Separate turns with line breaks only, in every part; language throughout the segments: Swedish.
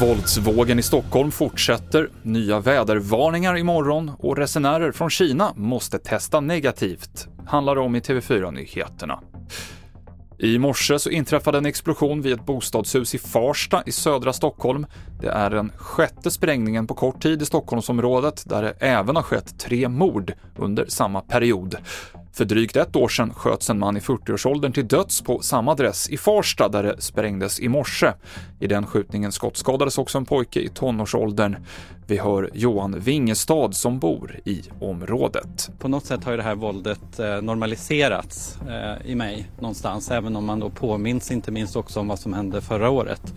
Våldsvågen i Stockholm fortsätter, nya vädervarningar imorgon och resenärer från Kina måste testa negativt, handlar det om i TV4-nyheterna. I morse så inträffade en explosion vid ett bostadshus i Farsta i södra Stockholm. Det är den sjätte sprängningen på kort tid i Stockholmsområdet där det även har skett tre mord under samma period. För drygt ett år sedan sköts en man i 40-årsåldern till döds på samma adress i Farsta där det sprängdes i morse. I den skjutningen skottskadades också en pojke i tonårsåldern. Vi hör Johan Wingestad som bor i området.
På något sätt har ju det här våldet eh, normaliserats eh, i mig någonstans, även om man då påminns inte minst också om vad som hände förra året.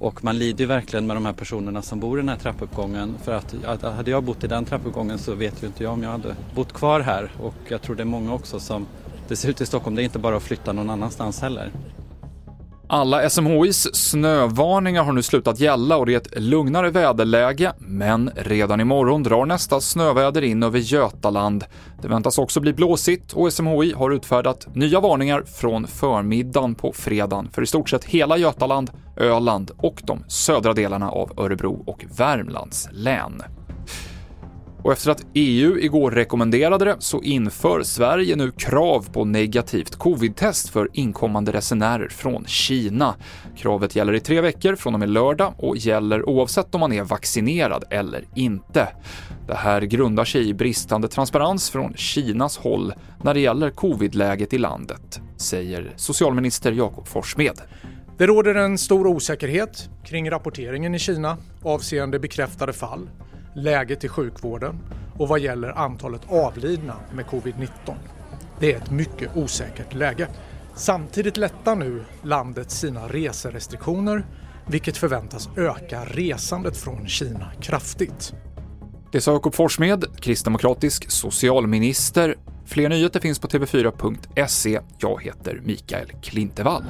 Och man lider ju verkligen med de här personerna som bor i den här trappuppgången. För att hade jag bott i den trappuppgången så vet ju inte jag om jag hade bott kvar här. Och jag tror det är många också som, det ser ut i Stockholm, det är inte bara att flytta någon annanstans heller.
Alla SMHIs snövarningar har nu slutat gälla och det är ett lugnare väderläge, men redan imorgon drar nästa snöväder in över Götaland. Det väntas också bli blåsigt och SMHI har utfärdat nya varningar från förmiddagen på fredagen för i stort sett hela Götaland, Öland och de södra delarna av Örebro och Värmlands län. Och efter att EU igår rekommenderade det så inför Sverige nu krav på negativt covid-test för inkommande resenärer från Kina. Kravet gäller i tre veckor från och med lördag och gäller oavsett om man är vaccinerad eller inte. Det här grundar sig i bristande transparens från Kinas håll när det gäller covid-läget i landet, säger socialminister Jakob Forssmed.
Det råder en stor osäkerhet kring rapporteringen i Kina avseende bekräftade fall läget i sjukvården och vad gäller antalet avlidna med covid-19. Det är ett mycket osäkert läge. Samtidigt lättar nu landet sina reserestriktioner vilket förväntas öka resandet från Kina kraftigt.
Det sa Jakob Forssmed, kristdemokratisk socialminister. Fler nyheter finns på tv4.se. Jag heter Mikael Klintevall.